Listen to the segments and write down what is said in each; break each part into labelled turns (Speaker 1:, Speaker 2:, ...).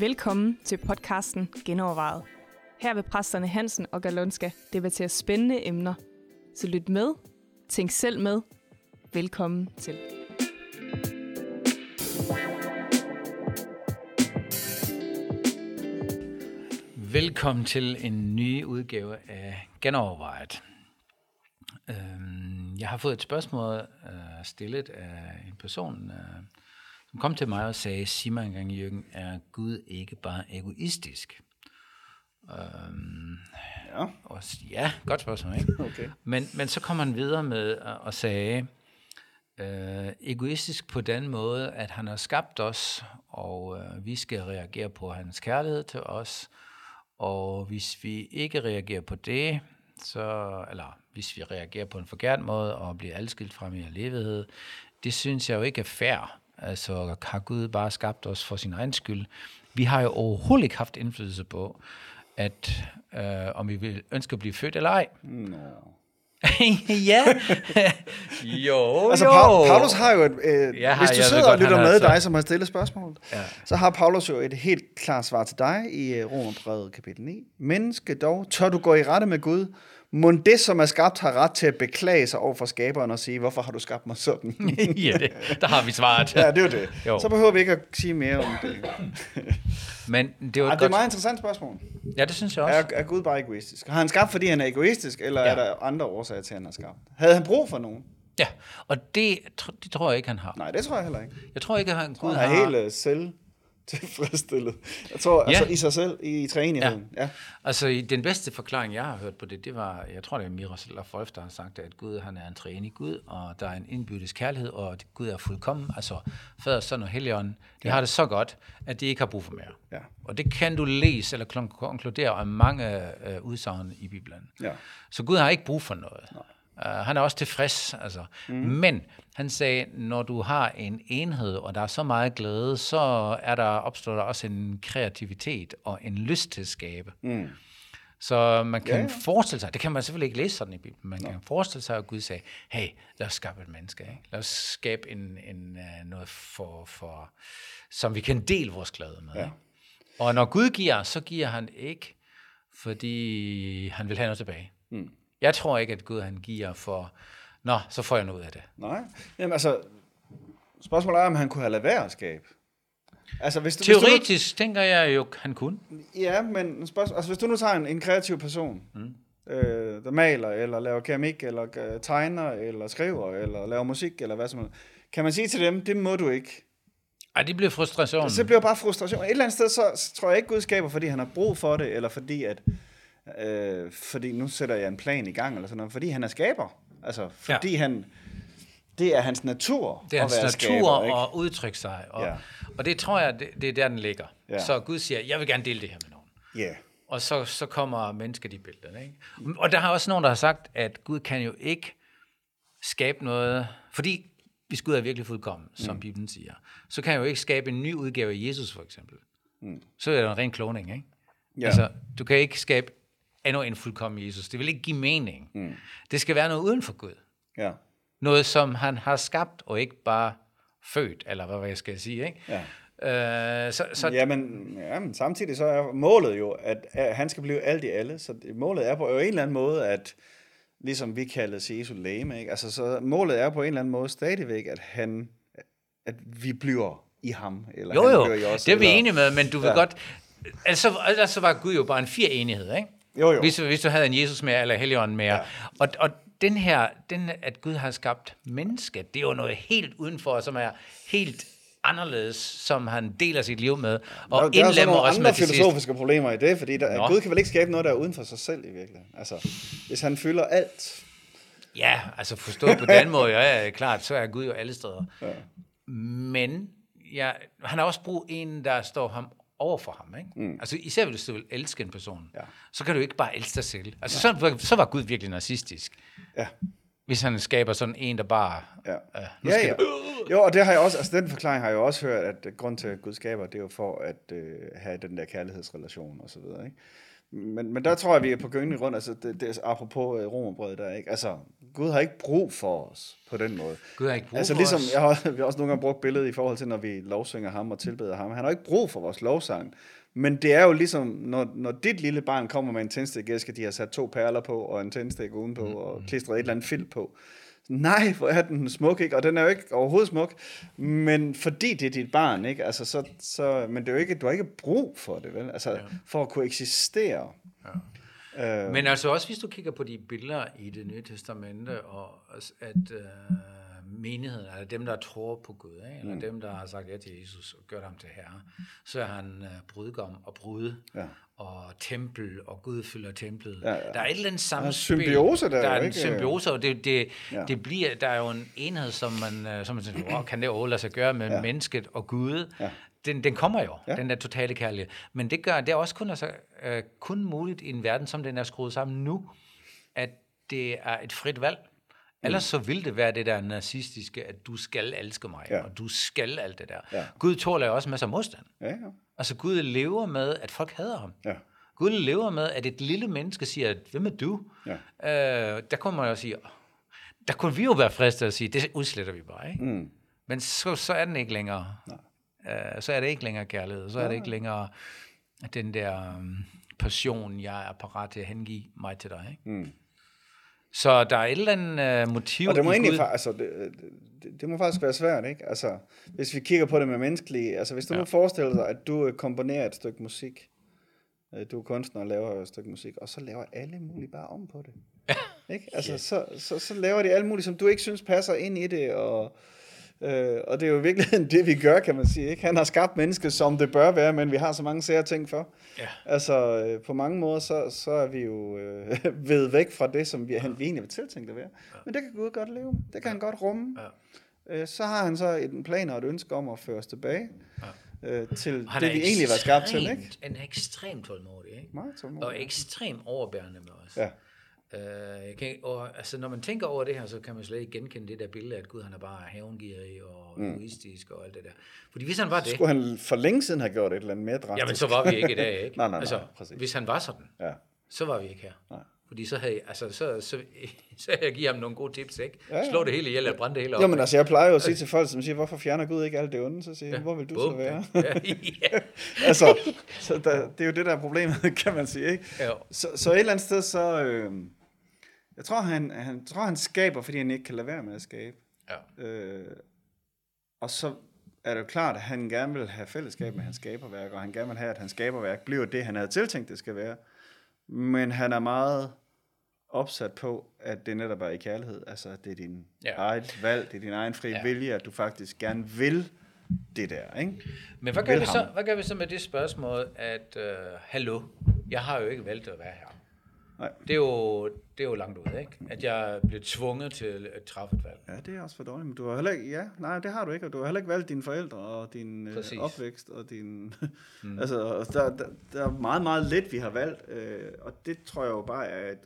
Speaker 1: Velkommen til podcasten Genovervejet. Her vil præsterne Hansen og Galonska debattere spændende emner. Så lyt med, tænk selv med. Velkommen til.
Speaker 2: Velkommen til en ny udgave af Genovervejet. Øhm, jeg har fået et spørgsmål øh, stillet af en person, øh, som kom til mig og sagde, sig mig engang, Jørgen, er Gud ikke bare egoistisk? Øhm,
Speaker 3: Ja,
Speaker 2: og ja, godt spørgsmål, ikke?
Speaker 3: okay.
Speaker 2: Men, men så kom han videre med at, at sige, øh, egoistisk på den måde, at han har skabt os, og øh, vi skal reagere på hans kærlighed til os. Og hvis vi ikke reagerer på det, så, eller hvis vi reagerer på en forkert måde og bliver adskilt fra min evighed, det synes jeg jo ikke er fair. Altså har Gud bare skabt os for sin egen skyld. Vi har jo overhovedet ikke haft indflydelse på, at øh, om vi vil ønske at blive født eller ej.
Speaker 3: Nå.
Speaker 2: ja. jo,
Speaker 3: Altså,
Speaker 2: jo.
Speaker 3: pa- Paulus har jo et... Øh,
Speaker 2: har-
Speaker 3: hvis du sidder og
Speaker 2: godt,
Speaker 3: lytter
Speaker 2: han har
Speaker 3: med,
Speaker 2: så-
Speaker 3: dig, som har stillet spørgsmålet,
Speaker 2: Ja.
Speaker 3: så har Paulus jo et helt klart svar til dig i øh, Romerbrevet kapitel 9. Menneske dog, tør du gå i rette med Gud? Må det, som er skabt, har ret til at beklage sig over for skaberen og sige, hvorfor har du skabt mig sådan?
Speaker 2: ja, det, der har vi svaret.
Speaker 3: ja, det er jo det.
Speaker 2: Jo.
Speaker 3: Så behøver vi ikke at sige mere om det.
Speaker 2: Men det var
Speaker 3: Ej,
Speaker 2: et
Speaker 3: det er et
Speaker 2: godt...
Speaker 3: meget interessant spørgsmål.
Speaker 2: Ja, det synes jeg også.
Speaker 3: Er, er Gud bare egoistisk? Har han skabt, fordi han er egoistisk, eller
Speaker 2: Ja.
Speaker 3: er der andre årsager til, at han har skabt? Havde han brug for nogen?
Speaker 2: Ja, og det, det tror jeg ikke, han har.
Speaker 3: Nej, det tror jeg heller ikke.
Speaker 2: Jeg tror ikke, at han, Gud
Speaker 3: Han er
Speaker 2: har...
Speaker 3: helt uh, selv tilfredsstillet. Jeg tror, ja. Altså i sig selv, i træenigheden. Ja. ja.
Speaker 2: Altså, den bedste forklaring, jeg har hørt på det, det var, jeg tror, det er Miroslav Wolf, der har sagt, at Gud, han er en træenig Gud, og der er en indbyrdes kærlighed, og Gud er fuldkommen. Altså, fader, søn og helligånd, de ja. har det så godt, at de ikke har brug for mere.
Speaker 3: Ja.
Speaker 2: Og det kan du læse eller konkludere af mange øh, udsagn i Bibelen.
Speaker 3: Ja.
Speaker 2: Så Gud har ikke brug for noget. Uh, han er også tilfreds. Altså. Mm. Men han sagde, når du har en enhed, og der er så meget glæde, så er der opstår der også en kreativitet og en lyst til at skabe.
Speaker 3: Mm.
Speaker 2: Så man kan
Speaker 3: Ja,
Speaker 2: ja, forestille sig, det kan man selvfølgelig ikke læse sådan i Bibelen, man kan forestille sig, at Gud sagde, hey, lad os skabe et menneske, ikke? lad os skabe en, en, uh, noget, for, for, som vi kan dele vores glæde med.
Speaker 3: Ja.
Speaker 2: Ikke? Og når Gud giver, så giver han ikke, fordi han vil have noget tilbage.
Speaker 3: Mm.
Speaker 2: Jeg tror ikke, at Gud han giver for, nå, så får jeg noget af det.
Speaker 3: Nej. Jamen altså, spørgsmålet er, om han kunne have lavet være at skabe. Altså, hvis du, Hvis
Speaker 2: Teoretisk tænker jeg jo, han kunne.
Speaker 3: du, nu, ja, men spørgsmål, altså, hvis du nu tager en, en kreativ person, mm. øh, der maler, eller laver keramik, eller øh, tegner, eller skriver, eller laver musik, eller hvad som helst, kan man sige til dem, det må du ikke.
Speaker 2: Ej, det bliver frustration.
Speaker 3: Så det bliver bare frustration. Et eller andet sted, så, så tror jeg ikke, Gud skaber, fordi han har brug for det, eller fordi at, øh, fordi nu sætter jeg en plan i gang, eller sådan noget, fordi han er skaber. Altså, fordi ja. han, det er hans natur
Speaker 2: Det er hans
Speaker 3: at være
Speaker 2: natur
Speaker 3: skaber, ikke?
Speaker 2: at udtrykke sig. Og,
Speaker 3: Ja.
Speaker 2: og det tror jeg, det, det er der, den ligger.
Speaker 3: Ja.
Speaker 2: Så Gud siger, jeg vil gerne dele det her med nogen.
Speaker 3: Ja.
Speaker 2: Og så, så kommer mennesket i billedet. Ikke? Og der har også nogen, der har sagt, at Gud kan jo ikke skabe noget, fordi hvis Gud er virkelig fuldkommen, som mm. Bibelen siger, så kan han jo ikke skabe en ny udgave af Jesus, for eksempel. Mm. Så er det en ren kloning, ikke?
Speaker 3: Ja.
Speaker 2: Altså, du kan ikke skabe endnu en fuldkommen Jesus. Det vil ikke give mening. Mm. Det skal være noget uden for Gud.
Speaker 3: Ja.
Speaker 2: Noget, som han har skabt, og ikke bare født, eller hvad jeg skal sige, ikke?
Speaker 3: Ja.
Speaker 2: Øh, så, så
Speaker 3: Ja, men, ja, men samtidig så er målet jo, at, at han skal blive alt i alle. Så målet er på en eller anden måde, at ligesom vi kaldes Jesu læme, ikke? Altså, så målet er på en eller anden måde stadigvæk, at han, at vi bliver i ham. Eller
Speaker 2: Jo,
Speaker 3: han
Speaker 2: jo,
Speaker 3: bliver i os,
Speaker 2: det er vi
Speaker 3: eller-
Speaker 2: enige med, men du vil
Speaker 3: ja.
Speaker 2: godt... Altså, altså var Gud jo bare en fire enighed, ikke?
Speaker 3: Jo, jo.
Speaker 2: Hvis, hvis du havde en Jesus mere, eller Helligånden mere.
Speaker 3: Ja.
Speaker 2: Og, og den her, den, at Gud har skabt mennesket, det er jo noget helt udenfor, som er helt anderledes, som han deler sit liv med, og
Speaker 3: der, der er
Speaker 2: indlemmer
Speaker 3: nogle
Speaker 2: os med
Speaker 3: andre
Speaker 2: til sidst.
Speaker 3: filosofiske problemer i det, fordi der,
Speaker 2: Nå.
Speaker 3: Gud kan vel ikke skabe noget, der er uden for sig selv i virkeligheden. Altså, hvis han fylder alt,
Speaker 2: Ja, altså forstået på den måde, ja, ja, klart, så er Gud jo alle steder. Ja. Men ja, han har også brug en, der står ham over for ham. Ikke? Mm. Altså især hvis du vil elske en person,
Speaker 3: Ja.
Speaker 2: så kan du ikke bare elske dig selv. Altså så, var- så var Gud virkelig narcissistisk.
Speaker 3: ja,
Speaker 2: Hvis han skaber sådan en, der bare...
Speaker 3: Ja.
Speaker 2: Øh, nu
Speaker 3: ja,
Speaker 2: skal
Speaker 3: ja.
Speaker 2: du-
Speaker 3: Jo, og det har jeg også, altså den forklaring har jeg også hørt, at grund til, at Gud skaber, det er jo for at øh, have den der kærlighedsrelation og så videre, ikke? Men, men der tror jeg, vi er på gyngende grund, altså det, det er apropos uh, romerbrød der, ikke? Altså, Gud har ikke brug for os på den måde.
Speaker 2: Gud har ikke brug
Speaker 3: altså,
Speaker 2: for
Speaker 3: ligesom,
Speaker 2: os.
Speaker 3: Jeg har, vi har også nogle gange brugt billedet i forhold til, når vi lovsynger ham og tilbeder ham. Han har ikke brug for vores lovsang. Men det er jo ligesom, når, når dit lille barn kommer med en tændstikæske, de har sat to perler på, og en tændstik udenpå, mm. og klistret et eller andet filt på. Nej, hvor er den smuk, ikke? Og den er jo ikke overhovedet smuk, men fordi det er dit barn, ikke? Altså, så, så, men det er jo ikke, du har ikke brug for det, vel? Altså, ja. for at kunne eksistere.
Speaker 2: Ja. Øh, men altså også, hvis du kigger på de billeder i det nye testamente, og at øh, menigheden, eller dem, der tror på Gud, ikke? eller mm. dem, der har sagt ja til Jesus og gjort ham til herre, så er han øh, brudgom og brud, ja. og tempel, og Gud fylder templet. Ja, ja. Der er et eller andet samspil.
Speaker 3: Der er symbiose der,
Speaker 2: Der er en
Speaker 3: ikke?
Speaker 2: symbiose, og det, det, ja. det bliver, der er jo en enhed, som man, som man tænker, wow, kan det overhovedet lade sig gøre med ja. mennesket og Gud? Ja. Den, den kommer jo, ja. den der totale kærlighed. Men det gør, det er også kun, altså, øh, kun muligt i en verden, som den er skruet sammen nu, at det er et frit valg. Ellers så vil det være det der narcistiske, at du skal elske mig, ja. og du skal alt det der. Ja. Gud tåler jo også masser af modstand. Ja, ja. Altså Gud lever med, at folk hader ham. Ja. Gud lever med, at et lille menneske siger, hvem er du? Ja. Øh, der kommer man jo at sige, der kunne vi jo være fristet at sige, det udsletter vi bare, ikke? Mm. Men så, så er den ikke længere. Øh, så er det ikke længere kærlighed. Så er det ikke længere den der um, passion, jeg er parat til at hengive mig til dig, ikke? Mm. Så der er et eller andet uh, motiv
Speaker 3: Og det må egentlig, altså, det, det, det må faktisk være svært, ikke? Altså, hvis vi kigger på det med menneskelige, altså hvis du ja. nu forestiller dig, at du komponerer et stykke musik, du er kunstner og laver et stykke musik, og så laver alle mulige bare om på det. ikke? Altså, yeah. så, så, så laver de alt muligt, som du ikke synes passer ind i det, og, øh, og det er jo virkelig det, vi gør, kan man sige. Ikke? Han har skabt mennesket, som det bør være, men vi har så mange sære ting for. Ja. Altså, øh, på mange måder, så, så er vi jo øh, ved væk fra det, som vi, han, vi egentlig var tiltænkt at være. Ja. Men det kan Gud godt leve. Det kan ja. han godt rumme. Ja. Øh, så har han så en plan og et ønske om at føre os tilbage. Ja øh, til det, vi egentlig var skabt til. Ikke?
Speaker 2: Han er ekstremt tålmodig, ikke?
Speaker 3: Meget tålmodig.
Speaker 2: Og ekstremt overbærende med os. Ja. Uh, jeg kan, og, altså, når man tænker over det her, så kan man slet ikke genkende det der billede, at Gud han er bare havengierig og mm. egoistisk og alt det der. Fordi hvis han var det...
Speaker 3: Skulle han for længe siden have gjort et eller andet mere drastisk?
Speaker 2: Jamen, så var vi ikke i dag, ikke?
Speaker 3: nej, nej, nej,
Speaker 2: altså,
Speaker 3: præcis.
Speaker 2: Hvis han var sådan, ja. så var vi ikke her. Nej. Fordi så havde, altså, så, så, så havde jeg givet ham nogle gode tips, ikke? Ja, ja. Slå det hele ihjel og brænde det hele op.
Speaker 3: Jamen altså, jeg plejer jo at sige til folk, som siger, hvorfor fjerner Gud ikke alt det onde? Så siger jeg, ja. hvor vil du Bum. så være? Ja. altså, så der, det er jo det, der er problemet, kan man sige, ikke? Ja. Så, så et eller andet sted, så... Øh, jeg tror han, han, tror, han skaber, fordi han ikke kan lade være med at skabe. Ja. Øh, og så er det jo klart, at han gerne vil have fællesskab med hans skaberværk, og han gerne vil have, at hans skaberværk bliver det, han havde tiltænkt, det skal være. Men han er meget opsat på, at det netop er i kærlighed. Altså, at det er din ja. eget valg, det er din egen fri ja. vilje, at du faktisk gerne vil det der, ikke?
Speaker 2: Men hvad gør, vi så, hvad gør vi så med det spørgsmål, at, uh, hallo, jeg har jo ikke valgt at være her. Nej. Det er, jo, det er jo langt ud, ikke? At jeg blev tvunget til at træffe et valg.
Speaker 3: Ja, det er også for dårligt. Men du har heller ikke, ja, nej, det har du ikke. Og du har heller ikke valgt dine forældre og din øh, opvækst og din... Mm. altså, der, der, der, er meget, meget lidt, vi har valgt. Øh, og det tror jeg jo bare er et...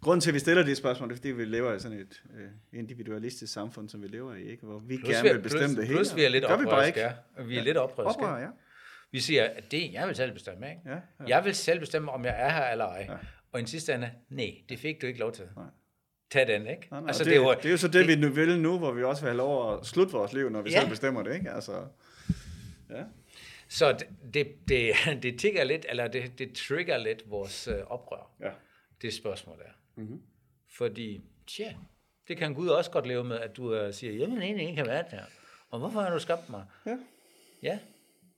Speaker 3: Grunden til, at vi stiller de spørgsmål, det er, fordi vi lever i sådan et øh, individualistisk samfund, som vi lever i, ikke? hvor vi plus gerne vil bestemme plus, det hele.
Speaker 2: Plus vi er lidt oprørske, ja. Vi er ja. lidt oprørske.
Speaker 3: Oprør, ja.
Speaker 2: Vi siger, at det jeg vil selv bestemme, ikke? Ja, ja. Jeg vil selv bestemme, om jeg er her eller ej. Ja. Og i sidste ende, nej, det fik du ikke lov til. Nej. Tag den, ikke?
Speaker 3: Nej, nej, altså, det, det, er jo, det er jo så det, det, vi nu vil nu, hvor vi også vil have lov at slutte vores liv, når vi ja. selv bestemmer det, ikke? Altså,
Speaker 2: ja. Så det, det, det, det tigger lidt, eller det, det trigger lidt vores øh, oprør. Ja. Det spørgsmål der. Mm-hmm. Fordi, tja, det kan Gud også godt leve med, at du uh, siger, jamen egentlig ikke kan være her. Og hvorfor har du skabt mig? Ja. Ja,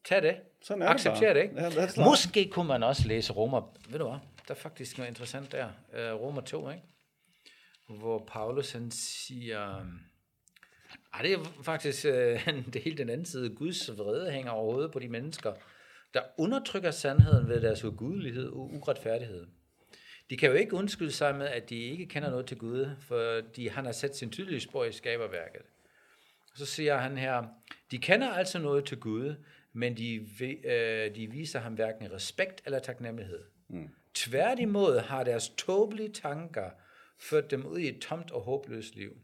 Speaker 2: tag det. Sådan er Accepter det, det ikke? Ja, Måske kunne man også læse Romer, ved du hvad, der er faktisk noget interessant der. Øh, uh, Romer 2, ikke? Hvor Paulus han siger, ej, det er faktisk uh, det hele den anden side. Guds vrede hænger overhovedet på de mennesker, der undertrykker sandheden ved deres ugudelighed og uretfærdighed. De kan jo ikke undskylde sig med, at de ikke kender noget til Gud, for de, han har sat sin tydelige spor i skaberværket. Så siger han her, de kender altså noget til Gud, men de, øh, de viser ham hverken respekt eller taknemmelighed. Mm. Tværtimod har deres tåbelige tanker ført dem ud i et tomt og håbløst liv.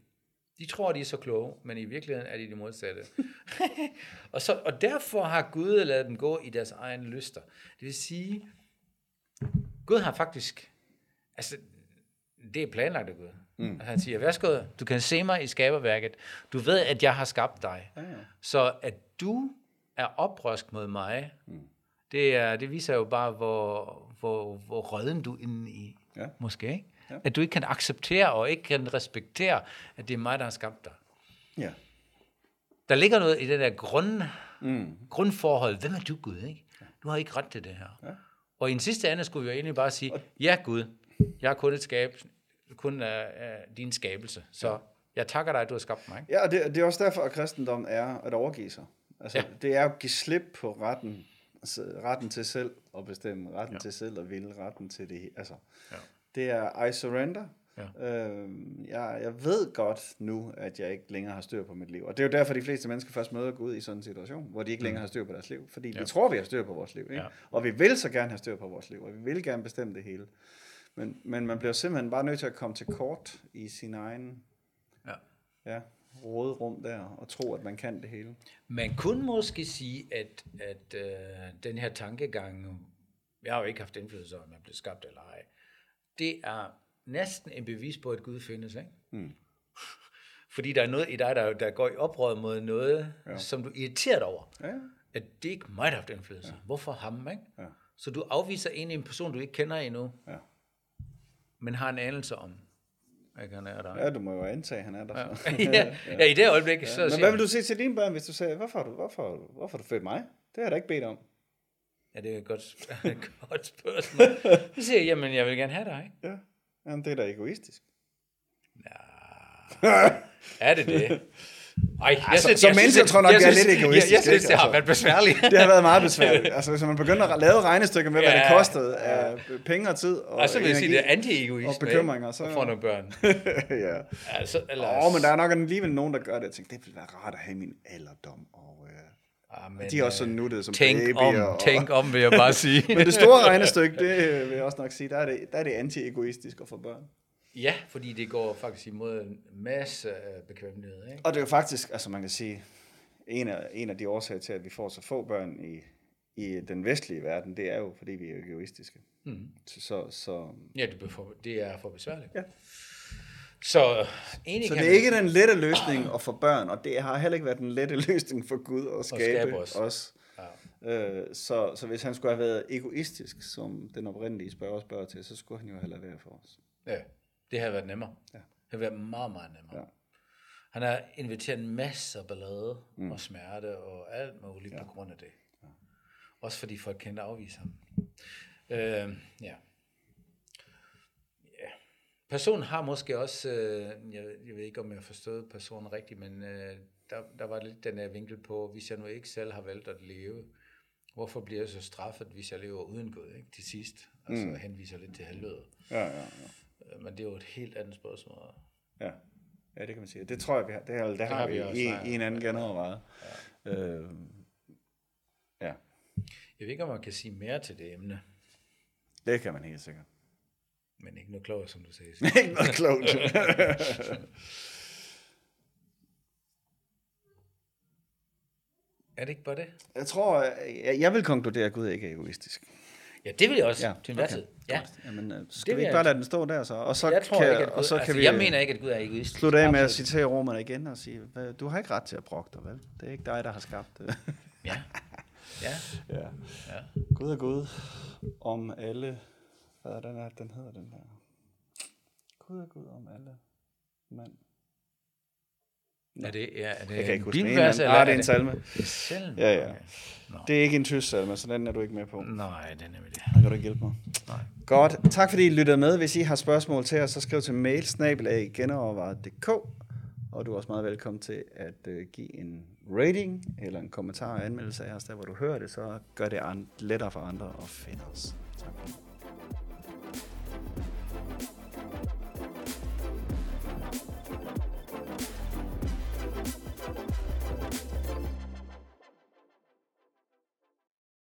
Speaker 2: De tror, de er så kloge, men i virkeligheden er de det modsatte. og, så, og derfor har Gud lavet dem gå i deres egen lyster. Det vil sige, Gud har faktisk, altså, det er planlagt af Gud. Mm. Han siger, værsgo, du kan se mig i skaberværket. Du ved, at jeg har skabt dig.
Speaker 3: Ja, ja.
Speaker 2: Så at du er oprørsk mod mig, mm. Det, er, det viser jo bare, hvor, hvor, hvor røden du er inde i.
Speaker 3: Ja.
Speaker 2: Måske, ikke?
Speaker 3: Ja.
Speaker 2: At du ikke kan acceptere og ikke kan respektere, at det er mig, der har skabt dig.
Speaker 3: Ja.
Speaker 2: Der ligger noget i det der grund, mm. grundforhold. Hvem er du, Gud? Ikke? Du har ikke ret til det her.
Speaker 3: Ja.
Speaker 2: Og i en sidste ende skulle vi jo egentlig bare sige, ja Gud, jeg er kun et skab, kun af, af din skabelse. Så jeg takker dig, at du har skabt mig. Ikke?
Speaker 3: Ja, og det, det er også derfor, at kristendom er at overgive sig. Altså,
Speaker 2: Ja.
Speaker 3: ja. det er at give slip på retten, retten til selv at bestemme, retten
Speaker 2: Ja.
Speaker 3: til selv at ville, retten til det. Altså,
Speaker 2: Ja.
Speaker 3: det er I surrender.
Speaker 2: Ja.
Speaker 3: Øhm, jeg, jeg ved godt nu, at jeg ikke længere har styr på mit liv. Og det er jo derfor, de fleste mennesker først møder Gud i sådan en situation, hvor de ikke længere har styr på deres liv. Fordi
Speaker 2: Mm. Ja.
Speaker 3: vi tror, vi har styr på vores liv. Ikke?
Speaker 2: Ja.
Speaker 3: Og vi vil så gerne have styr på vores liv, og vi vil gerne bestemme det hele. Men, men man bliver simpelthen bare nødt til at komme til kort i sin egen
Speaker 2: Ja.
Speaker 3: ja, råderum der, og tro, at man kan det hele.
Speaker 2: Man kunne måske sige, at, at øh, den her tankegang, jeg har jo ikke haft indflydelse om, jeg blev skabt eller ej, det er næsten en bevis på, at Gud findes. Ikke?
Speaker 3: Mm.
Speaker 2: Fordi der er noget i dig, der, der går i oprør mod noget, ja. Som du er irriteret over.
Speaker 3: Ja,
Speaker 2: At det ikke mig, der har haft indflydelse. Ja. Hvorfor ham? Ikke?
Speaker 3: Ja.
Speaker 2: Så du afviser egentlig en person, du ikke kender endnu,
Speaker 3: ja.
Speaker 2: men har en anelse om, at han er der.
Speaker 3: ja, du må jo antage, at han er der.
Speaker 2: Ja. Ja, ja, i det øjeblik, så
Speaker 3: Men hvad vil du sige til dine børn, hvis du sagde, hvorfor har du, hvorfor, hvorfor du født mig? Det har jeg da ikke bedt om.
Speaker 2: Ja, det er et godt, godt spørgsmål. Så siger jeg, jamen, jeg vil gerne have dig, ikke?
Speaker 3: Ja. Jamen, det er da egoistisk.
Speaker 2: Er det det? Ej, jeg
Speaker 3: Altså, som menneske tror jeg nok, jeg er lidt egoistisk,
Speaker 2: Jeg, jeg synes,
Speaker 3: ikke?
Speaker 2: det har
Speaker 3: Altså.
Speaker 2: været besværligt.
Speaker 3: Det har været meget besværligt. Altså, hvis man begynder at lave regnestykker med, hvad
Speaker 2: Ja.
Speaker 3: det kostede af penge og tid og,
Speaker 2: Og så vil jeg sige,
Speaker 3: energi.
Speaker 2: det er anti-egoisme,
Speaker 3: og bekymringer, så-
Speaker 2: få nogle børn.
Speaker 3: ja.
Speaker 2: Altså, eller,
Speaker 3: Åh, oh, men der er nok alligevel nogen, der gør det. Jeg tænker, det ville være rart at have min alderdom. Og, øh,
Speaker 2: ah, men,
Speaker 3: de er også så
Speaker 2: øh,
Speaker 3: nuttede som
Speaker 2: tænk
Speaker 3: babyer.
Speaker 2: om,
Speaker 3: og,
Speaker 2: tænk om, vil jeg bare sige.
Speaker 3: Men det store regnestykke, det øh, vil jeg også nok sige, der er det, der er det anti-egoistisk at få børn.
Speaker 2: Ja, fordi det går faktisk imod en masse af bekvemmelighed, ikke?
Speaker 3: Og det er jo faktisk, altså man kan sige, en af, en af de årsager til, at vi får så få børn i, i den vestlige verden, det er jo, fordi vi er egoistiske.
Speaker 2: Mm.
Speaker 3: Så, så, så,
Speaker 2: Ja, det, bliver for, det er for besværligt.
Speaker 3: Ja.
Speaker 2: Så egentlig
Speaker 3: så det er ikke den lette løsning at få børn, og det har heller ikke været den lette løsning for Gud at skabe,
Speaker 2: skabe os.
Speaker 3: os.
Speaker 2: Ja.
Speaker 3: Øh, så, så hvis han skulle have været egoistisk, som den oprindelige spørger spørger til, så skulle han jo lavet være for os.
Speaker 2: Ja, det har været nemmere.
Speaker 3: Ja.
Speaker 2: Det har været meget, meget nemmere.
Speaker 3: Ja.
Speaker 2: Han har inviteret en masse af ballade mm. og smerte og alt muligt ja. på grund af det. Ja. Også fordi folk kendte afvise ham. Øh, ja. ja. Personen har måske også, øh, jeg, jeg ved ikke om jeg har forstået personen rigtigt, men øh, der, der var lidt den her vinkel på, hvis jeg nu ikke selv har valgt at leve, hvorfor bliver jeg så straffet, hvis jeg lever uden Gud, ikke? til sidst? Altså mm. henviser lidt til helvede.
Speaker 3: Ja, ja, ja.
Speaker 2: Øh, Men det er jo et helt andet spørgsmål.
Speaker 3: Ja. ja, det kan man sige. Det tror jeg, vi har, det har, det har,
Speaker 2: har
Speaker 3: vi,
Speaker 2: vi også
Speaker 3: i, i en anden
Speaker 2: om.
Speaker 3: genovervejet. Ja. Øh, ja,
Speaker 2: Jeg ved ikke, om man kan sige mere til det emne,
Speaker 3: det kan man helt sikkert.
Speaker 2: men ikke noget klogere, som du sagde.
Speaker 3: ikke noget klogt.
Speaker 2: er det ikke bare det?
Speaker 3: jeg tror, jeg, jeg vil konkludere, at Gud ikke er egoistisk.
Speaker 2: Ja, det vil jeg også,
Speaker 3: Ja,
Speaker 2: til enhver
Speaker 3: okay.
Speaker 2: tid. Ja.
Speaker 3: Jamen, øh, skal
Speaker 2: Det
Speaker 3: vi ikke bare lade den stå der så? Og så
Speaker 2: Jeg tror
Speaker 3: kan,
Speaker 2: ikke, at Gud,
Speaker 3: og så kan
Speaker 2: altså,
Speaker 3: vi
Speaker 2: jeg mener ikke, at Gud er egoistisk.
Speaker 3: slutte af med at citere romerne igen og sige, "Hvad- du har ikke ret til at brokke dig, vel? Det er ikke dig, der har skabt det.
Speaker 2: Ja. Ja.
Speaker 3: ja.
Speaker 2: ja.
Speaker 3: Gud er Gud om alle... Hvad er den her? Den hedder den her. Gud er Gud om alle mand.
Speaker 2: Er det, ja, er det
Speaker 3: Jeg kan ikke
Speaker 2: en
Speaker 3: huske den.
Speaker 2: bibelvers,
Speaker 3: eller, Nej, det er en salme.
Speaker 2: Det?
Speaker 3: Ja, ja.
Speaker 2: Okay.
Speaker 3: Det er ikke en tysk salme, så den er du ikke med på.
Speaker 2: Nej, det er nemlig det.
Speaker 3: Der kan du ikke hjælpe mig.
Speaker 2: Nej.
Speaker 3: Godt. Tak fordi I lyttede med. Hvis I har spørgsmål til os, så skriv til mail snabelaggenovervejet.dk og du er også meget velkommen til at uh, give en rating eller en kommentar og anmeldelse af os, der hvor du hører det, så gør det an- lettere for andre at finde os. Tak for.